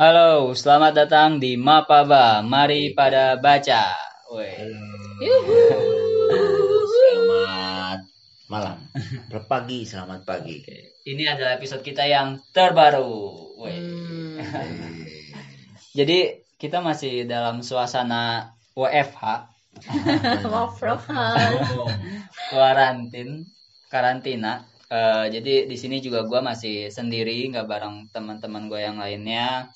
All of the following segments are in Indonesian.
Halo, selamat datang di Mapaba. Mari pada baca. Woi. Selamat malam. Berpagi, selamat pagi. Ini adalah episode kita yang terbaru. Woi. Hmm. Jadi kita masih dalam suasana WFH, Work from home. karantin, karantina. Eh, jadi di sini juga gua masih sendiri, nggak bareng teman-teman gue yang lainnya.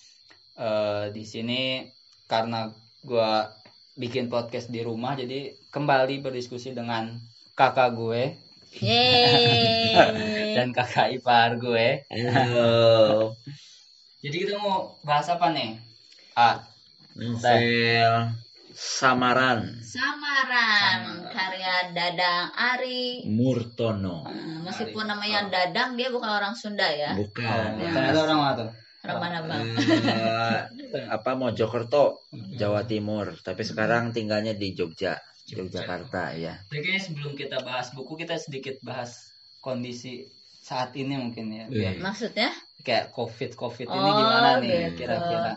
Eh, di sini karena gua bikin podcast di rumah, jadi kembali berdiskusi dengan kakak gue dan kakak ipar gue. Halo. Jadi kita mau bahas apa nih? Ah, Novel Samaran Samaran karya Dadang Ari. Murtono. Hmm, Meskipun namanya Dadang dia bukan orang Sunda ya. Bukan. oh, ya. orang mana tuh? Bang? Eh, apa Mojokerto, Jawa Timur. Tapi sekarang tinggalnya di Jogja, Yogyakarta ya. Jadi kayaknya sebelum kita bahas buku kita sedikit bahas kondisi saat ini mungkin ya. Iya. Biar Maksudnya kayak covid covid ini Oh, gimana nih gitu. kira-kira?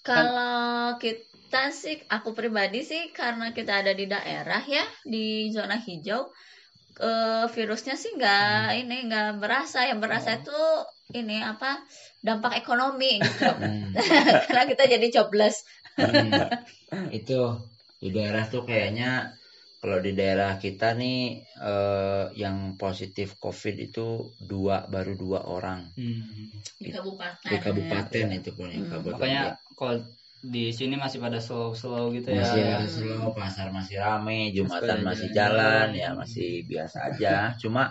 kalau kita sih, aku pribadi sih karena kita ada di daerah ya di zona hijau. eh, virusnya sih nggak ini nggak berasa yang berasa itu ini apa dampak ekonomi gitu Hmm. karena kita jadi jobless Hmm. itu di daerah tuh kayaknya kalau di daerah kita nih eh, yang positif covid itu dua baru dua orang Hmm. di kabupaten di kabupaten itu pun yang Hmm. kabupaten Makanya kalau di sini masih pada slow-slow gitu ya. masih ya. ada slow pasar masih rame jumatan Masih masih jalan-jalan. jalan ya masih biasa aja cuma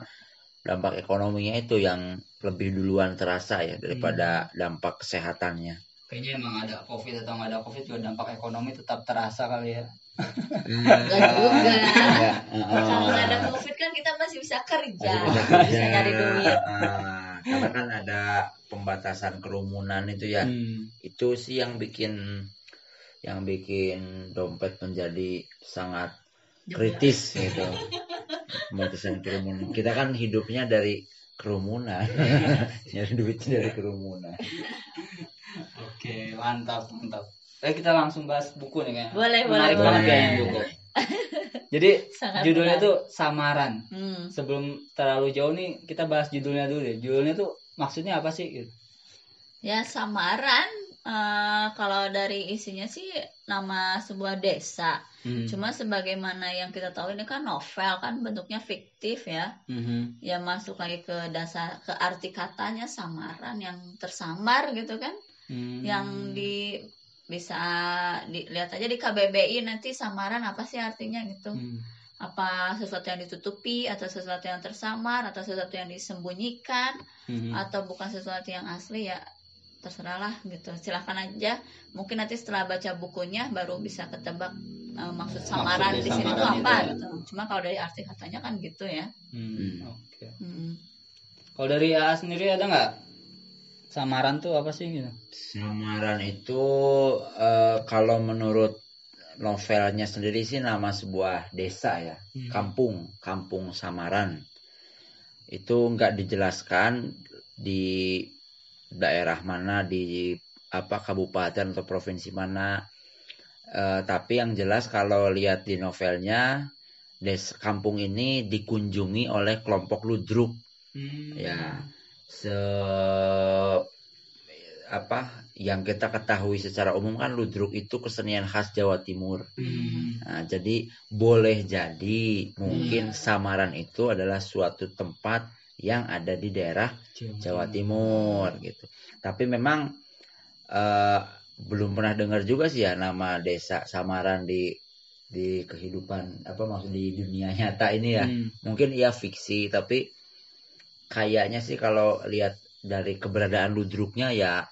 dampak ekonominya itu yang lebih duluan terasa ya daripada dampak kesehatannya. Kayaknya emang ada covid atau nggak ada covid juga dampak ekonomi tetap terasa kali ya. Enggak juga. Kalau nggak ada covid kan kita masih bisa kerja. Masih bisa nyari duit. Karena kan ada pembatasan kerumunan itu ya. Hmm. itu sih yang bikin yang bikin dompet menjadi sangat kritis gitu pembatasan kerumunan kita kan hidupnya dari kerumunan nyari duitnya dari kerumunan Oke, mantap, mantap. Eh kita langsung bahas buku nih kayaknya. Boleh, Menarik boleh, banget kayaknya buku. Jadi Sangat judulnya menarik. tuh Samaran. Hmm. Sebelum terlalu jauh nih kita bahas judulnya dulu deh. Judulnya tuh maksudnya apa sih? Gitu. ya samaran eh, kalau dari isinya sih nama sebuah desa Hmm. cuma sebagaimana yang kita tahu ini kan novel kan bentuknya fiktif ya Mhm. ya masuk lagi ke dasar ke arti katanya samaran yang tersamar gitu kan Hmm. yang di bisa dilihat aja di KBBI nanti samaran apa sih artinya gitu Hmm. apa sesuatu yang ditutupi atau sesuatu yang tersamar atau sesuatu yang disembunyikan Mhm. atau bukan sesuatu yang asli ya terserahlah gitu silahkan aja mungkin nanti setelah baca bukunya baru bisa ketebak eh, maksud samaran Maksudnya di sini samaran apa itu ya. gitu cuma kalau dari arti katanya kan gitu ya Hmm. Hmm. Oke. Hmm. Kalau dari AA sendiri ada nggak samaran tuh apa sih gitu? samaran itu eh, kalau menurut novelnya sendiri sih nama sebuah desa ya Hmm. kampung kampung samaran itu nggak dijelaskan di daerah mana di apa kabupaten atau provinsi mana Eh, tapi yang jelas kalau lihat di novelnya des kampung ini dikunjungi oleh kelompok ludruk Hmm. ya se apa yang kita ketahui secara umum kan ludruk itu kesenian khas Jawa Timur Hmm. Nah, jadi boleh jadi mungkin samaran itu adalah suatu tempat yang ada di daerah Jawa Timur gitu. Tapi memang eh, belum pernah dengar juga sih ya nama desa Samaran di di kehidupan apa maksud di dunia nyata ini ya. Hmm. Mungkin ia fiksi tapi kayaknya sih kalau lihat dari keberadaan ludruknya ya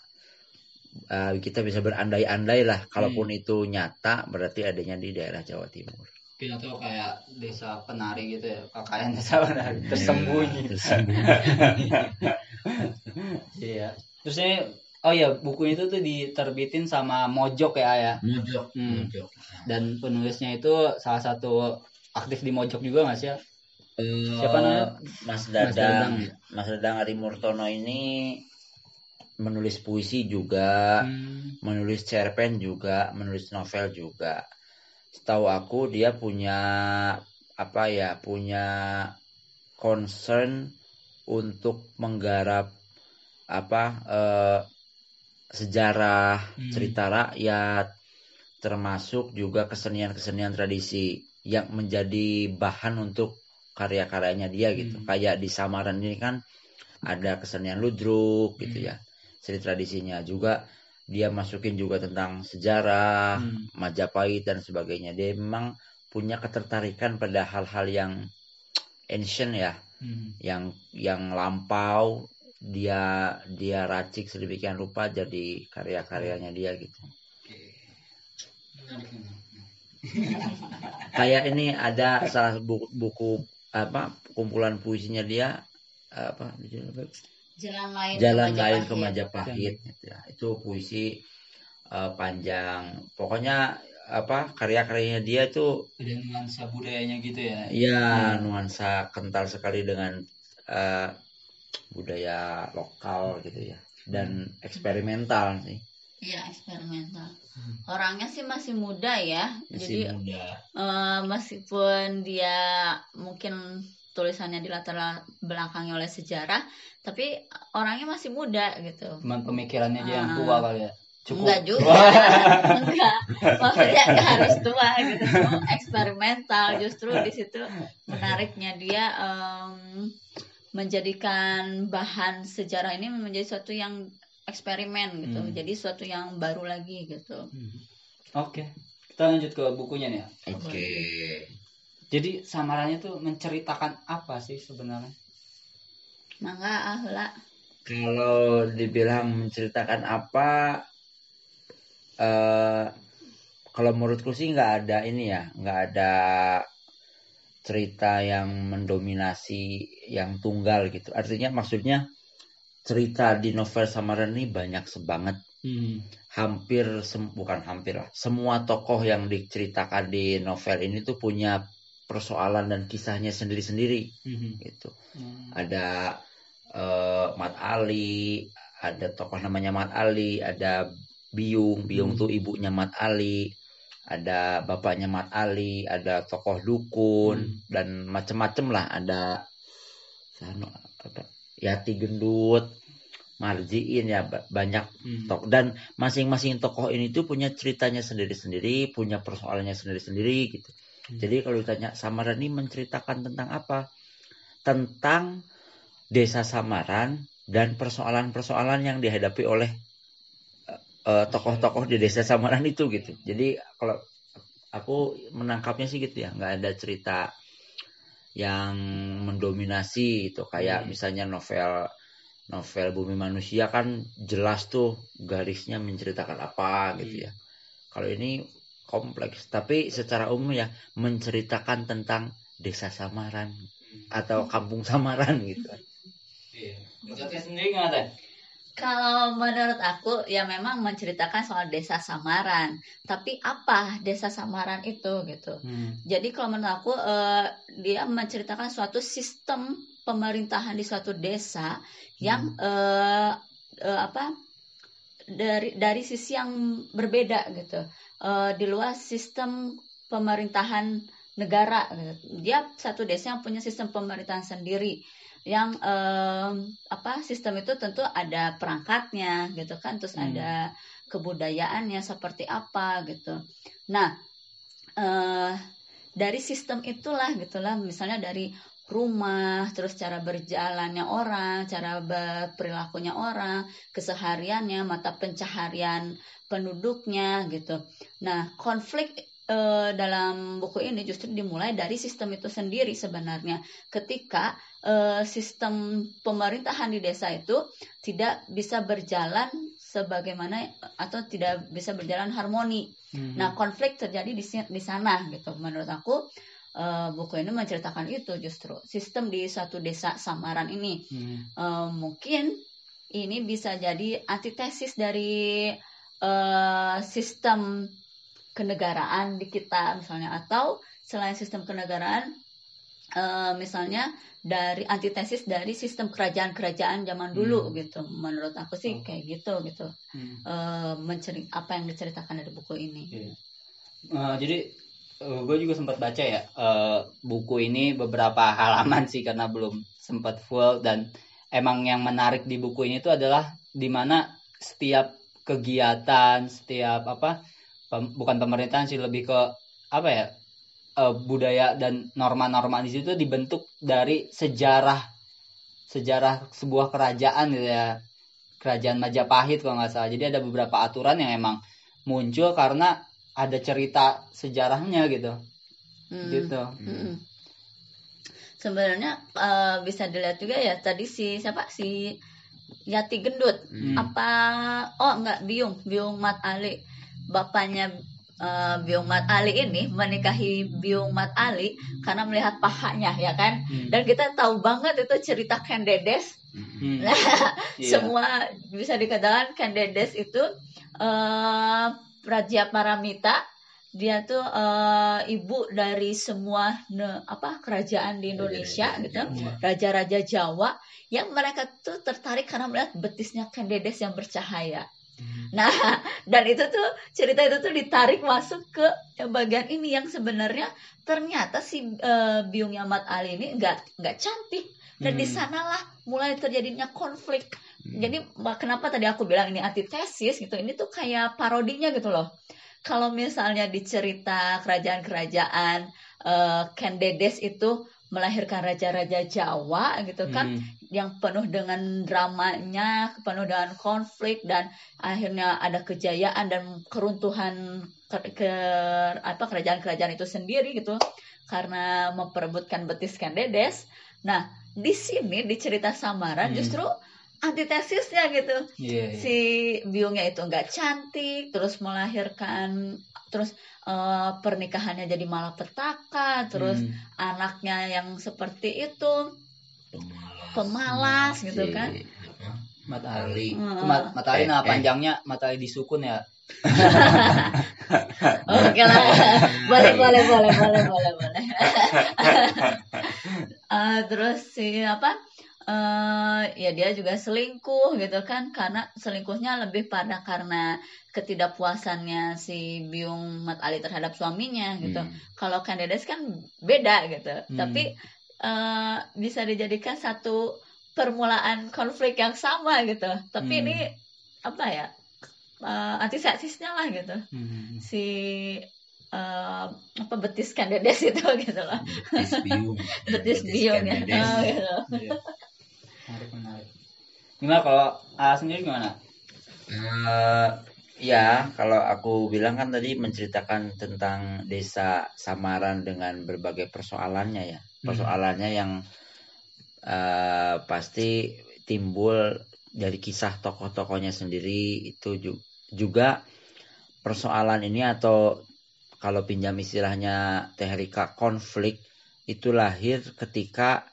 eh, kita bisa berandai-andai lah kalaupun itu nyata berarti adanya di daerah Jawa Timur. Mungkin atau kayak desa penari gitu ya, kakaknya desa penari tersembunyi. Tersembunyi. Iya. Terus ini oh ya buku itu tuh diterbitin sama Mojok ya ya. Mojok, Hmm. mojok. Dan penulisnya itu salah satu aktif di Mojok juga sih ya? Eh, Siapa namanya? Mas Dadang, ya? Mas Dadang Ari Murtono ini menulis puisi juga, Hmm. menulis cerpen juga, menulis novel juga. Setahu aku dia punya apa ya, punya concern untuk menggarap apa eh, sejarah, Hmm. cerita rakyat, termasuk juga kesenian-kesenian tradisi yang menjadi bahan untuk karya-karyanya dia gitu. Hmm. Kayak di Samaran ini kan ada kesenian ludruk gitu Hmm. ya. Seni tradisinya juga dia masukin juga tentang sejarah, Hmm. Majapahit dan sebagainya. Dia memang punya ketertarikan pada hal-hal yang ancient ya, Hmm. yang yang lampau dia dia racik sedemikian rupa jadi karya-karyanya dia gitu. Kayak ini ada salah buku, buku apa kumpulan puisinya dia apa? Jalan lain Jalan ke lain ke Majapahit. Gitu ya. Itu puisi eh, panjang. Pokoknya apa karya-karyanya dia itu Ada nuansa budayanya gitu ya. ya Hmm. nuansa kental sekali dengan eh, budaya lokal gitu ya dan eksperimental sih. Iya eksperimental. Hmm. Orangnya sih masih muda ya, Masih jadi muda. eh, meskipun dia mungkin tulisannya dilatar belakangi oleh sejarah, tapi orangnya masih muda gitu. Cuman pemikirannya dia yang Ah. tua kali ya. Cukup. Enggak juga, enggak. Maksudnya enggak harus tua gitu, cuma eksperimental. Justru di situ menariknya dia em, menjadikan bahan sejarah ini menjadi suatu yang eksperimen gitu. Hmm. Jadi suatu yang baru lagi gitu. Hmm. Oke. Kita lanjut ke bukunya nih ya. Oke. Jadi samarannya tuh menceritakan apa sih sebenarnya? Mangga ahla. Kalau dibilang menceritakan apa, eh kalau menurutku sih nggak ada ini ya, nggak ada cerita yang mendominasi yang tunggal gitu. Artinya maksudnya cerita di novel Samaran ini banyak sebanget. Hmm. Hampir sem- bukan hampir lah. Semua tokoh yang diceritakan di novel ini tuh punya persoalan dan kisahnya sendiri-sendiri Hmm. gitu Hmm. ada eh, Mat Ali, ada tokoh namanya Mat Ali, ada Biung, Biung Hmm. tuh ibunya Mat Ali, ada bapaknya Mat Ali, ada tokoh dukun Hmm. dan macem-macem lah, ada Sano, apa, Yati Gendut, Marjiin ya ba- banyak Hmm. tokoh dan masing-masing tokoh ini tuh punya ceritanya sendiri-sendiri, punya persoalannya sendiri-sendiri gitu. Hmm. Jadi kalau ditanya Samaran ini menceritakan tentang apa? Tentang desa Samaran dan persoalan-persoalan yang dihadapi oleh eh, eh, tokoh-tokoh di desa Samaran itu gitu. Jadi kalau aku menangkapnya sih gitu ya, nggak ada cerita yang mendominasi itu kayak Hmm. misalnya novel novel Bumi Manusia kan jelas tuh garisnya menceritakan apa gitu ya. Kalau ini kompleks, tapi secara umum ya menceritakan tentang desa Samaran atau kampung Samaran gitu. Iya. Menurut Teh sendiri gimana Teh? Kalau menurut aku ya memang menceritakan soal desa Samaran. Tapi apa desa Samaran itu gitu. Hmm. Jadi kalau menurut aku eh, dia menceritakan suatu sistem pemerintahan di suatu desa yang eh, eh, apa dari dari sisi yang berbeda gitu. Eh, di luar sistem pemerintahan negara. Dia satu desa yang punya sistem pemerintahan sendiri yang eh, apa sistem itu tentu ada perangkatnya gitu kan terus Hmm. ada kebudayaannya seperti apa gitu. Nah, eh dari sistem itulah gitulah misalnya dari rumah terus cara berjalannya orang cara berperilakunya orang kesehariannya mata pencaharian penduduknya gitu nah konflik eh, dalam buku ini justru dimulai dari sistem itu sendiri sebenarnya ketika eh, sistem pemerintahan di desa itu tidak bisa berjalan sebagaimana atau tidak bisa berjalan harmoni Hmm. Nah, konflik terjadi di di sana gitu. Menurut aku eh, buku ini menceritakan itu justru sistem di suatu desa Samaran ini. Hmm. Eh, mungkin ini bisa jadi antitesis dari eh, sistem kenegaraan di kita misalnya atau selain sistem kenegaraan eh, misalnya dari antitesis dari sistem kerajaan-kerajaan zaman dulu Hmm. gitu. Menurut aku sih Oh. kayak gitu gitu. Hmm. Eh, menceri apa yang diceritakan dari buku ini. Iya. Eh, jadi gue juga sempat baca ya eh, buku ini beberapa halaman sih karena belum sempat full dan emang yang menarik di buku ini tuh adalah di mana setiap kegiatan setiap apa pem- bukan pemerintahan sih lebih ke apa ya eh, budaya dan norma-norma di situ dibentuk dari sejarah sejarah sebuah kerajaan gitu ya kerajaan Majapahit kalau nggak salah. Jadi ada beberapa aturan yang emang muncul karena ada cerita sejarahnya gitu Hmm. gitu Mm-mm. Sebenarnya eh, bisa dilihat juga ya tadi si siapa si Yati Gendut Hmm. apa oh enggak Biung Biung Mat Ali bapaknya eh, Biung Mat Ali ini menikahi Biung Mat Ali karena melihat pahanya ya kan Hmm. dan kita tahu banget itu cerita Ken Dedes Hmm. Nah, Iya. semua bisa dikatakan Ken Dedes itu eh Raja Paramita dia tuh eh, ibu dari semua ne- apa kerajaan di Indonesia gitu raja-raja Jawa yang mereka tuh tertarik karena melihat betisnya Ken Dedes yang bercahaya Nah, dan itu tuh cerita itu tuh ditarik masuk ke bagian ini yang sebenarnya ternyata si eh, Byung Yamat Ali ini nggak nggak cantik dan Hmm. di sanalah mulai terjadinya konflik. Jadi ma- kenapa tadi aku bilang ini antitesis gitu? Ini tuh kayak parodinya gitu loh. Kalau misalnya di cerita kerajaan-kerajaan Dedes itu melahirkan raja-raja Jawa gitu kan Hmm. yang penuh dengan dramanya, penuh dengan konflik dan akhirnya ada kejayaan dan keruntuhan ke, ke- apa kerajaan-kerajaan itu sendiri gitu karena memperebutkan betis Ken Dedes. Nah, di sini di cerita Samaran Hmm. justru antitesisnya gitu. Iya, iya. Si biungnya itu nggak cantik, terus melahirkan terus eh, pernikahannya jadi malapetaka, terus Hmm. anaknya yang seperti itu pemalas gitu Si- kan. matahari. Ma- matahari Eh, nah eh. panjangnya matahari di sukun ya Oke lah, boleh boleh boleh boleh boleh boleh. Eh, terus si apa? Eh ya dia juga selingkuh gitu kan karena selingkuhnya lebih pada karena ketidakpuasannya si Byung Mat Ali terhadap suaminya gitu. Hmm. Kalau Candidates kan beda gitu. Hmm. Tapi eh, bisa dijadikan satu permulaan konflik yang sama gitu. Tapi Hmm. ini apa ya? eh, antisepsisnya lah gitu Hmm. si eh, apa betis Candidates itu gitu loh. betis biung Betis biung ya. Oh, gitu. Iya. Menarik menarik. Gimana kalau A sendiri gimana? Eh, ya, kalau aku bilang kan tadi menceritakan tentang desa Samaran dengan berbagai persoalannya ya. Persoalannya yang eh, pasti timbul dari kisah tokoh-tokohnya sendiri. Itu ju- juga persoalan ini atau kalau pinjam istilahnya Teh Rika konflik itu lahir ketika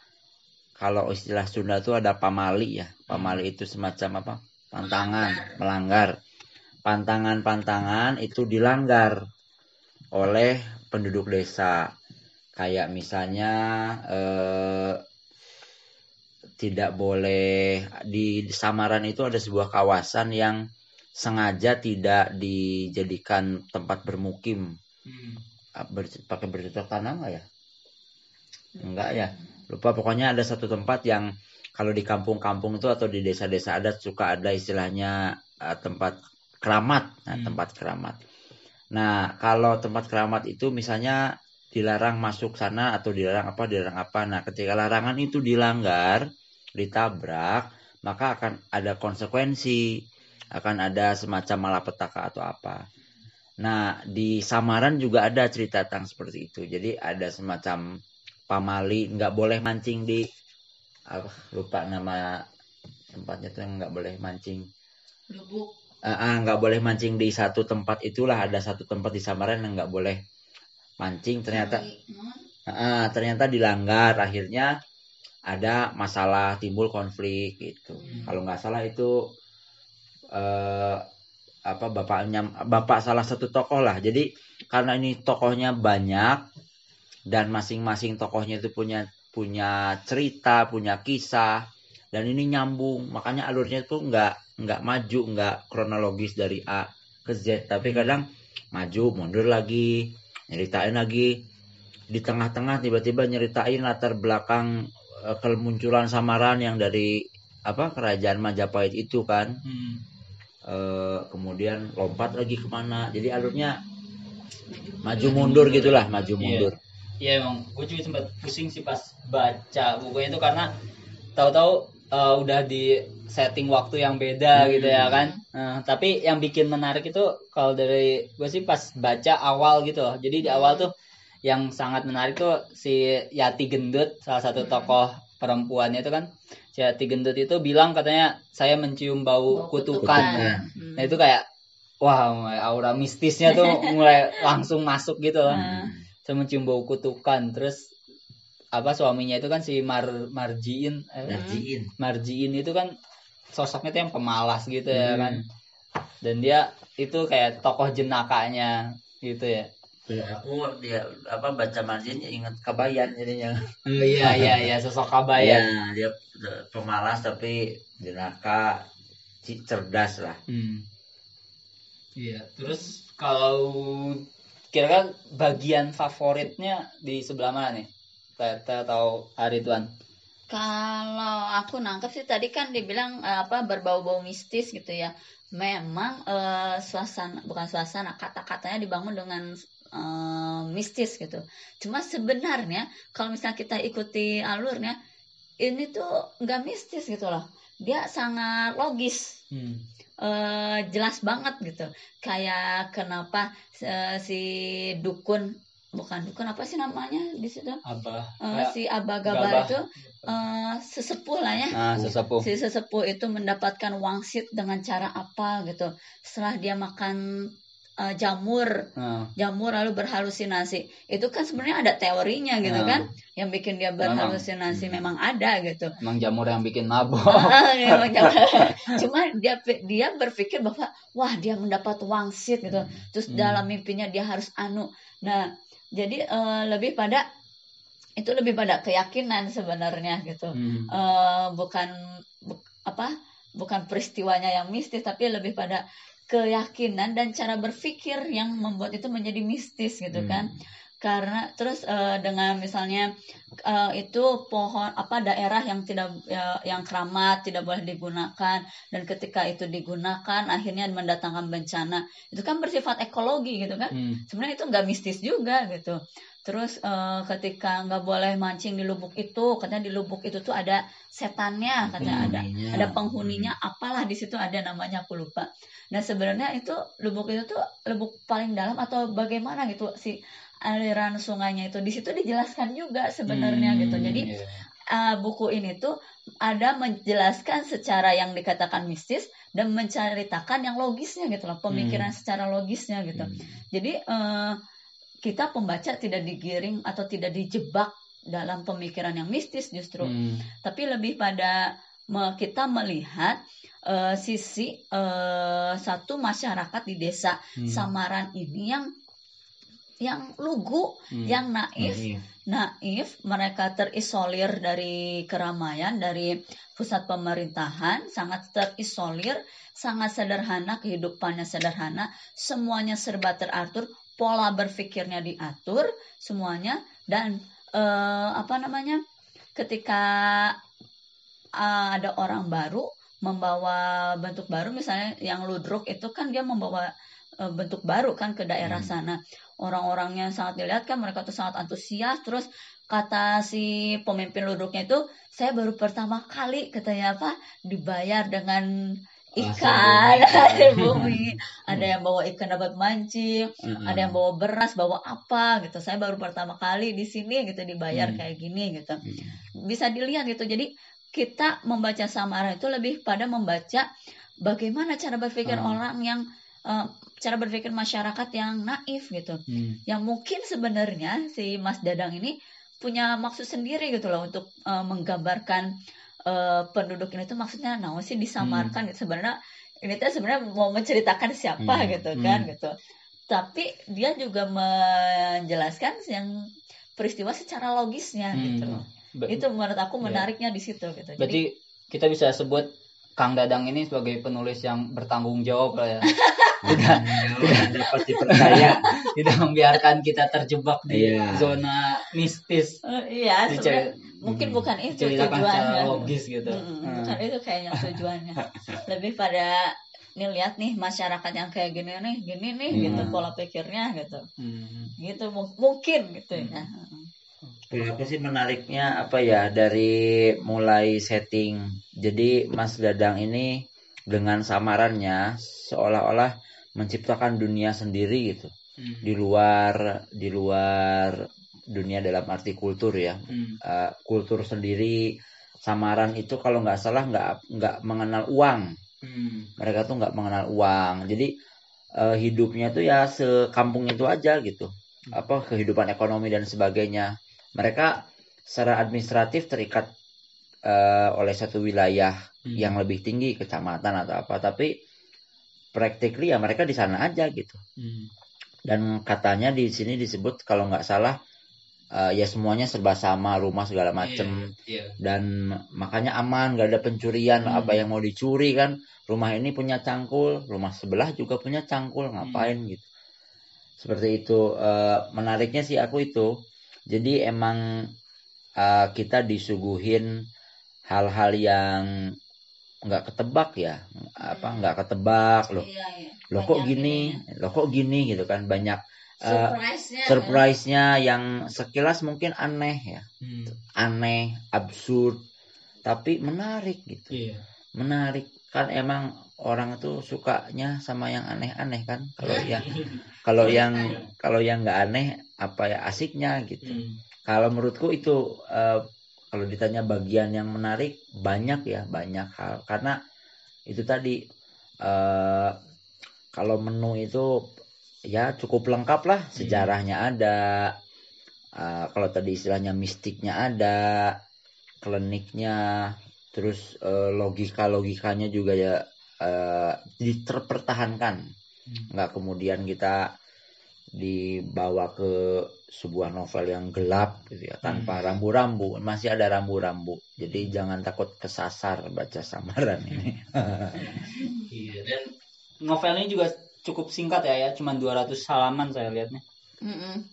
kalau istilah Sunda itu ada pamali ya. Pamali itu semacam apa? Pantangan, melanggar. Pantangan-pantangan itu dilanggar oleh penduduk desa. Kayak misalnya eh, tidak boleh di Samaran itu ada sebuah kawasan yang sengaja tidak dijadikan tempat bermukim. Hmm. Ber- pakai bercocok tanam nggak ya? Enggak ya. Lupa pokoknya ada satu tempat yang kalau di kampung-kampung itu atau di desa-desa adat suka ada istilahnya eh, tempat keramat. Nah, Hmm. tempat keramat. Nah, kalau tempat keramat itu misalnya dilarang masuk sana atau dilarang apa, dilarang apa. Nah, ketika larangan itu dilanggar, ditabrak, maka akan ada konsekuensi, akan ada semacam malapetaka atau apa. Nah, di Samaran juga ada cerita tentang seperti itu. Jadi ada semacam pamali, nggak boleh mancing di apa, lupa nama tempatnya tuh yang nggak boleh mancing. Lubuk. Ah, ah, nggak boleh mancing di satu tempat itulah ada satu tempat di Samaran yang nggak boleh mancing ternyata Hmm. ah, ternyata dilanggar akhirnya ada masalah timbul konflik gitu kalau nggak salah itu eh, apa bapaknya bapak salah satu tokoh lah jadi karena ini tokohnya banyak dan masing-masing tokohnya itu punya punya cerita, punya kisah dan ini nyambung. Makanya alurnya itu nggak nggak maju, nggak kronologis dari A ke Z, tapi kadang maju, mundur lagi, nyeritain lagi. Di tengah-tengah tiba-tiba nyeritain latar belakang eh, kemunculan samaran yang dari apa kerajaan Majapahit itu kan. Hmm. Eh, kemudian lompat lagi ke mana. Jadi alurnya maju mundur gitulah, maju Iya. mundur. Iya emang gue juga sempat pusing sih pas baca bukunya itu karena tahu-tahu eh, udah di setting waktu yang beda Hmm. gitu ya kan. Nah, tapi yang bikin menarik itu kalau dari gue sih pas baca awal gitu loh. Jadi di awal tuh yang sangat menarik tuh si Yati Gendut salah satu Hmm. tokoh perempuannya itu kan si Yati Gendut itu bilang katanya saya mencium bau Bau kutukan. kutukan. Hmm. Nah itu kayak wah mulai aura mistisnya tuh mulai langsung masuk gitu loh Nah, saya mencium bau kutukan terus apa suaminya itu kan si Mar Marjiin eh, Narjiin. Marjiin itu kan sosoknya tuh yang pemalas gitu ya Hmm. kan dan dia itu kayak tokoh jenakanya gitu ya Ya, aku dia apa baca margin ingat kabayan jadinya. oh, iya iya iya sosok kabayan Ya, dia pemalas tapi jenaka cerdas lah. Hmm. iya terus kalau kira-kira bagian favoritnya di sebelah mana nih Tete atau Arituan Kalau aku nangkep sih tadi kan dibilang eh, apa berbau-bau mistis gitu ya. Memang eh, suasana bukan suasana kata-katanya dibangun dengan eh, mistis gitu. Cuma sebenarnya kalau misalnya kita ikuti alurnya ini tuh nggak mistis gitu loh. Dia sangat logis. hmm. eh, jelas banget gitu. Kayak kenapa eh, si dukun bukan dukun apa sih namanya di situ? Abah Kayak si Abah Gabah Gabah. itu eh, sesepuh lah ya. nah sesepuh Si sesepuh itu mendapatkan wangsit dengan cara apa gitu. Setelah dia makan eh, jamur, Nah, jamur lalu berhalusinasi. Itu kan sebenarnya ada teorinya gitu Nah. kan. Yang bikin dia berhalusinasi Memang. memang ada gitu. emang jamur yang bikin mabok Ah, memang jangan. Cuma dia dia berpikir bahwa wah dia mendapat wangsit gitu. Terus Hmm. dalam mimpinya dia harus anu. Nah, jadi eh, lebih pada itu lebih pada keyakinan sebenarnya gitu. Hmm. Eh, bukan bu- apa? Bukan peristiwanya yang mistis tapi lebih pada keyakinan dan cara berpikir yang membuat itu menjadi mistis gitu Hmm. kan karena terus eh, dengan misalnya eh, itu pohon apa daerah yang tidak ya, yang keramat tidak boleh digunakan dan ketika itu digunakan akhirnya mendatangkan bencana itu kan bersifat ekologi gitu kan Hmm. sebenarnya itu nggak mistis juga gitu terus eh, ketika nggak boleh mancing di lubuk itu katanya di lubuk itu tuh ada setannya katanya ada ada penghuninya. Apalah di situ ada namanya aku lupa. Nah sebenarnya itu lubuk itu tuh lubuk paling dalam atau bagaimana gitu si aliran sungainya itu. Di situ dijelaskan juga sebenarnya Hmm, gitu. Jadi iya. uh, buku ini tuh ada menjelaskan secara yang dikatakan mistis dan menceritakan yang logisnya gitu loh pemikiran secara logisnya gitu. Hmm. jadi eh, kita pembaca tidak digiring atau tidak dijebak dalam pemikiran yang mistis justru Hmm. tapi lebih pada me- kita melihat eh, sisi eh, satu masyarakat di desa Hmm. Samaran ini yang yang lugu, Hmm. yang naif, Naif. naif, mereka terisolir dari keramaian, dari pusat pemerintahan, sangat terisolir, sangat sederhana, kehidupannya sederhana, semuanya serba teratur, pola berpikirnya diatur, semuanya dan eh, apa namanya? Ketika eh, ada orang baru membawa bentuk baru misalnya yang ludruk itu kan dia membawa eh, bentuk baru kan ke daerah Hmm. sana orang-orangnya sangat dilihat kan mereka tuh sangat antusias terus kata si pemimpin ludruknya itu saya baru pertama kali katanya apa dibayar dengan ikan Hasil hasil bumi ada yang bawa ikan dapat mancing Heeh. ada yang bawa beras bawa apa gitu saya baru pertama kali di sini gitu dibayar Hmm. kayak gini gitu Hmm. bisa dilihat gitu jadi kita membaca Samara itu lebih pada membaca bagaimana cara berpikir Hmm. orang yang eh, cara berpikir masyarakat yang naif gitu Hmm. yang mungkin sebenarnya si Mas Dadang ini punya maksud sendiri gitu loh untuk eh, menggambarkan eh, penduduk ini tuh maksudnya nah sih disamarkan gitu sebenarnya ini tuh sebenarnya mau menceritakan siapa Hmm, gitu kan hmm. gitu tapi dia juga menjelaskan yang peristiwa secara logisnya gitu Hmm. loh. Ba- Itu menurut aku Iya. menariknya di situ gitu. Jadi Berarti kita bisa sebut Kang Dadang ini sebagai penulis yang bertanggung jawab lah ya. tidak tidak dapat dipercaya Tidak membiarkan kita terjebak di Iya. zona mistis. eh, iya mungkin Hmm. bukan itu secara tujuannya. logis gitu. Mm-mm, Hmm. bukan itu kayaknya tujuannya. Lebih pada nih lihat nih masyarakat yang kayak gini nih, gini nih Hmm. gitu pola pikirnya gitu. Hmm. Gitu mu- mungkin gitu ya. Kalau aku sih menariknya apa ya dari mulai setting. Jadi Mas Dadang ini dengan samarannya seolah-olah menciptakan dunia sendiri gitu. Hmm. Di luar di luar dunia dalam arti kultur ya. Hmm. Eh, kultur sendiri samaran itu kalau nggak salah nggak nggak mengenal uang. Hmm. Mereka tuh nggak mengenal uang. Jadi eh, hidupnya tuh ya sekampung itu aja gitu. Apa kehidupan ekonomi dan sebagainya. Mereka secara administratif terikat eh, oleh satu wilayah Hmm. yang lebih tinggi kecamatan atau apa tapi practically ya mereka di sana aja gitu Hmm. dan katanya di sini disebut kalau nggak salah eh, ya semuanya serba sama rumah segala macem Iya. dan makanya aman nggak ada pencurian Hmm. apa yang mau dicuri kan rumah ini punya cangkul rumah sebelah juga punya cangkul ngapain Hmm. gitu seperti itu Eh, menariknya sih aku itu jadi emang eh, kita disuguhin hal-hal yang nggak ketebak ya apa Hmm. nggak ketebak loh Iya, iya. loh kok gini ininya. loh kok gini gitu kan banyak eh, Surprise-nya. surprise-nya yang sekilas mungkin aneh ya Hmm. aneh absurd tapi menarik gitu Iya. menarik kan emang orang tuh sukanya sama yang aneh-aneh kan kalau yang kalau yang kalau yang nggak aneh apa ya asiknya gitu Hmm. kalau menurutku itu eh, kalau ditanya bagian yang menarik banyak ya banyak hal karena itu tadi eh, kalau menu itu ya cukup lengkap lah. Sejarahnya ada. Eh, kalau tadi istilahnya mistiknya ada. Kliniknya. Terus logika logikanya juga ya eh, diterpertahankan. Hmm. nggak kemudian kita dibawa ke sebuah novel yang gelap gitu ya tanpa rambu-rambu. Masih ada rambu-rambu. Jadi jangan takut kesasar baca samaran ini. Iya. Dan novelnya juga cukup singkat ya ya, cuma 200 halaman saya lihatnya. Mm-mm.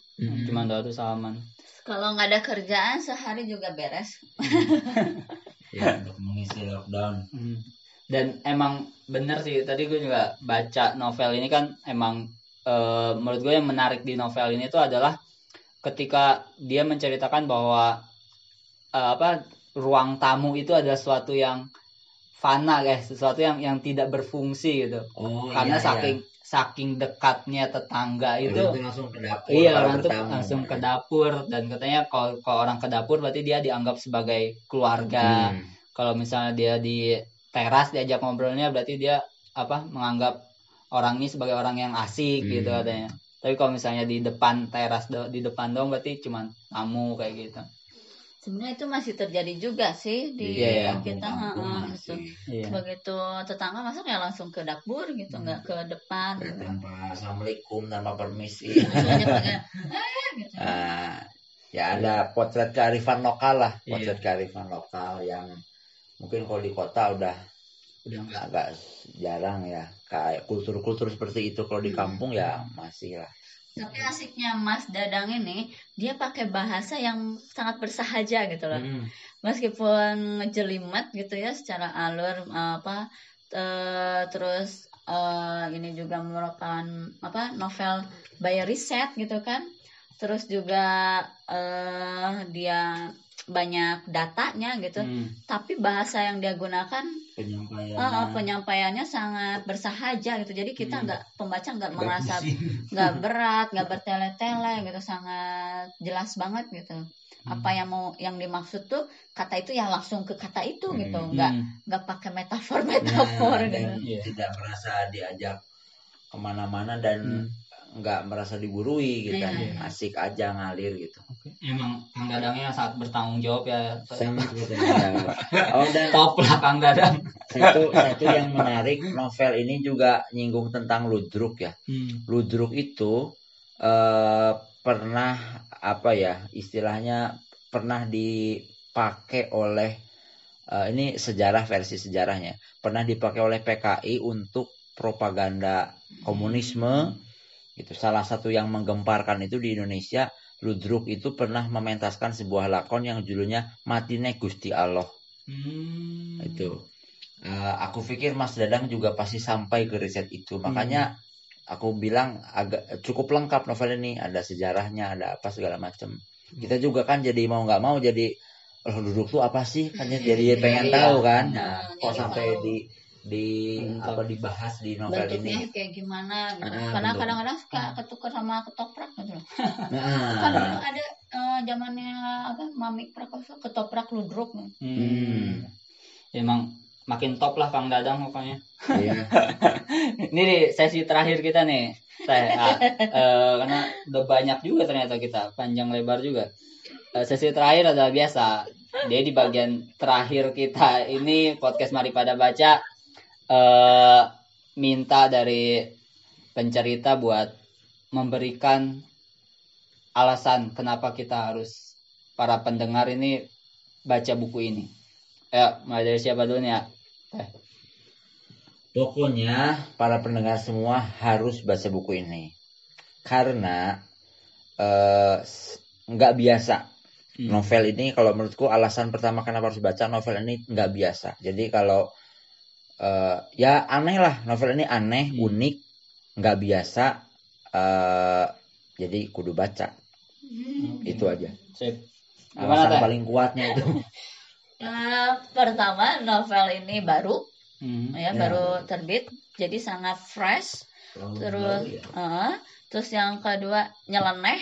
Cuma 200 halaman. Kalau nggak ada kerjaan sehari juga beres. ya untuk mengisi lockdown Hmm. Dan emang bener sih tadi gue juga baca novel ini kan emang eh, menurut gue yang menarik di novel ini tuh adalah ketika dia menceritakan bahwa eh, apa ruang tamu itu adalah sesuatu yang fana guys, sesuatu yang yang tidak berfungsi gitu. oh Karena saking saking dekatnya tetangga itu langsung ke dapur Iya orang tuh bertamu. langsung ke dapur dan katanya kalau kalau orang ke dapur berarti dia dianggap sebagai keluarga. Hmm. Kalau misalnya dia di teras diajak ngobrolnya berarti dia apa menganggap orang ini sebagai orang yang asik Hmm. gitu katanya. Tapi kalau misalnya di depan teras di depan dong berarti cuma tamu kayak gitu. Sebenarnya itu masih terjadi juga sih di Iya, kita. kampung-kampung heeh, masih. gitu. Iya. Begitu tetangga masuk ya langsung ke dapur gitu, Hmm. nggak ke depan. Gitu. tanpa assalamualaikum tanpa permisi "Eh," gitu. Ah, ya ada potret kearifan lokal lah Iya. potret kearifan lokal yang mungkin kalau di kota udah Udah enggak. agak jarang ya kayak kultur-kultur seperti itu kalau di Hmm. kampung ya masih lah Tapi asiknya Mas Dadang ini, dia pakai bahasa yang sangat bersahaja gitu loh. Hmm. meskipun ngejelimet gitu ya secara alur eh, apa eh, terus eh, ini juga merupakan apa novel by riset gitu kan terus juga eh, dia banyak datanya gitu Hmm. tapi bahasa yang dia gunakan penyampaian eh, eh, penyampaiannya sangat bersahaja gitu jadi kita Hmm. nggak pembaca nggak merasa nggak berat nggak bertele-tele gitu sangat jelas banget gitu apa yang mau yang dimaksud tuh kata itu ya langsung ke kata itu Hmm. gitu nggak Hmm. nggak pakai metafor metafor Nah, gitu dan tidak merasa diajak ke mana-mana dan Hmm. Nggak merasa digurui gitu kan Iya. asik aja ngalir gitu Emang Kang Dadangnya sangat bertanggung jawab ya. sangat bertanggung oh dan Top lah Kang Dadang. satu satu yang menarik novel ini juga nyinggung tentang ludruk ya Hmm. ludruk itu eh, pernah apa ya istilahnya pernah dipakai oleh eh, ini sejarah versi sejarahnya pernah dipakai oleh PKI untuk propaganda komunisme itu salah satu yang menggemparkan itu di Indonesia Ludruk itu pernah mementaskan sebuah lakon yang judulnya Matine Gusti Allah. Hmm. itu. Eh, aku pikir Mas Dadang juga pasti sampai ke riset itu. Makanya aku bilang agak cukup lengkap novel ini ada sejarahnya ada apa segala macam kita juga kan jadi mau nggak mau jadi oh duduk tuh apa sih? Kan jadi pengen Iya. tahu kan. Nah, nah, kok sampai di di Mantap. apa dibahas di novel bentuknya ini kayak gimana gitu. Ah, karena bentuk. kadang-kadang suka ketukar sama ketoprak gitu loh. kan nah, dulu ada eh, zamannya apa Mami Prakoso ketoprak ludruk Hmm. Hmm. Emang makin top lah Kang Dadang pokoknya. iya. Ini di sesi terakhir kita nih. Teh, ah, eh, karena udah banyak juga ternyata kita, panjang lebar juga. Eh, sesi terakhir adalah biasa. Dia di bagian terakhir kita ini podcast Mari Pada Baca eh minta dari pencerita buat memberikan alasan kenapa kita harus para pendengar ini baca buku ini. Ya, mulai dari siapa dulu nih ya? Teh. Pokoknya para pendengar semua harus baca buku ini karena eh, nggak biasa Hmm. novel ini kalau menurutku alasan pertama kenapa harus baca novel ini nggak biasa. Jadi kalau eh, ya aneh lah novel ini aneh, Hmm. unik, nggak biasa. eh, jadi kudu baca itu aja. Sip. Alasan paling kuatnya itu. Eh, pertama novel ini baru Hmm. ya, Ya. baru terbit jadi sangat fresh terus eh, terus yang kedua nyeleneh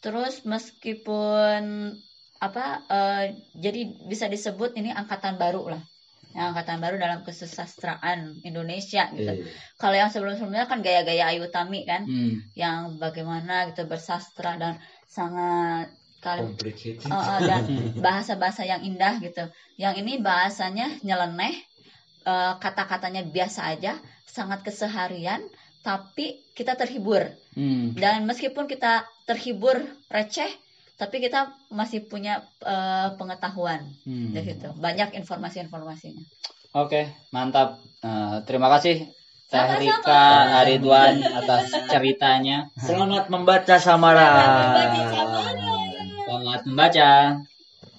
terus meskipun apa eh, jadi bisa disebut ini angkatan baru lah ya, angkatan baru dalam kesusastraan Indonesia gitu kalau yang sebelum-sebelumnya kan gaya-gaya Ayu Tami kan Hmm. yang bagaimana gitu bersastra dan sangat kali oh, dan bahasa-bahasa yang indah gitu. Yang ini bahasanya nyeleneh, eh, kata-katanya biasa aja, sangat keseharian, tapi kita terhibur. Hmm. Dan meskipun kita terhibur receh, tapi kita masih punya eh, pengetahuan Hmm. dari situ. Banyak informasi-informasinya. Oke, mantap. Eh, terima kasih Teh. Rika Aridwan atas ceritanya. Selamat membaca Samara. Baca Samara. Selamat membaca.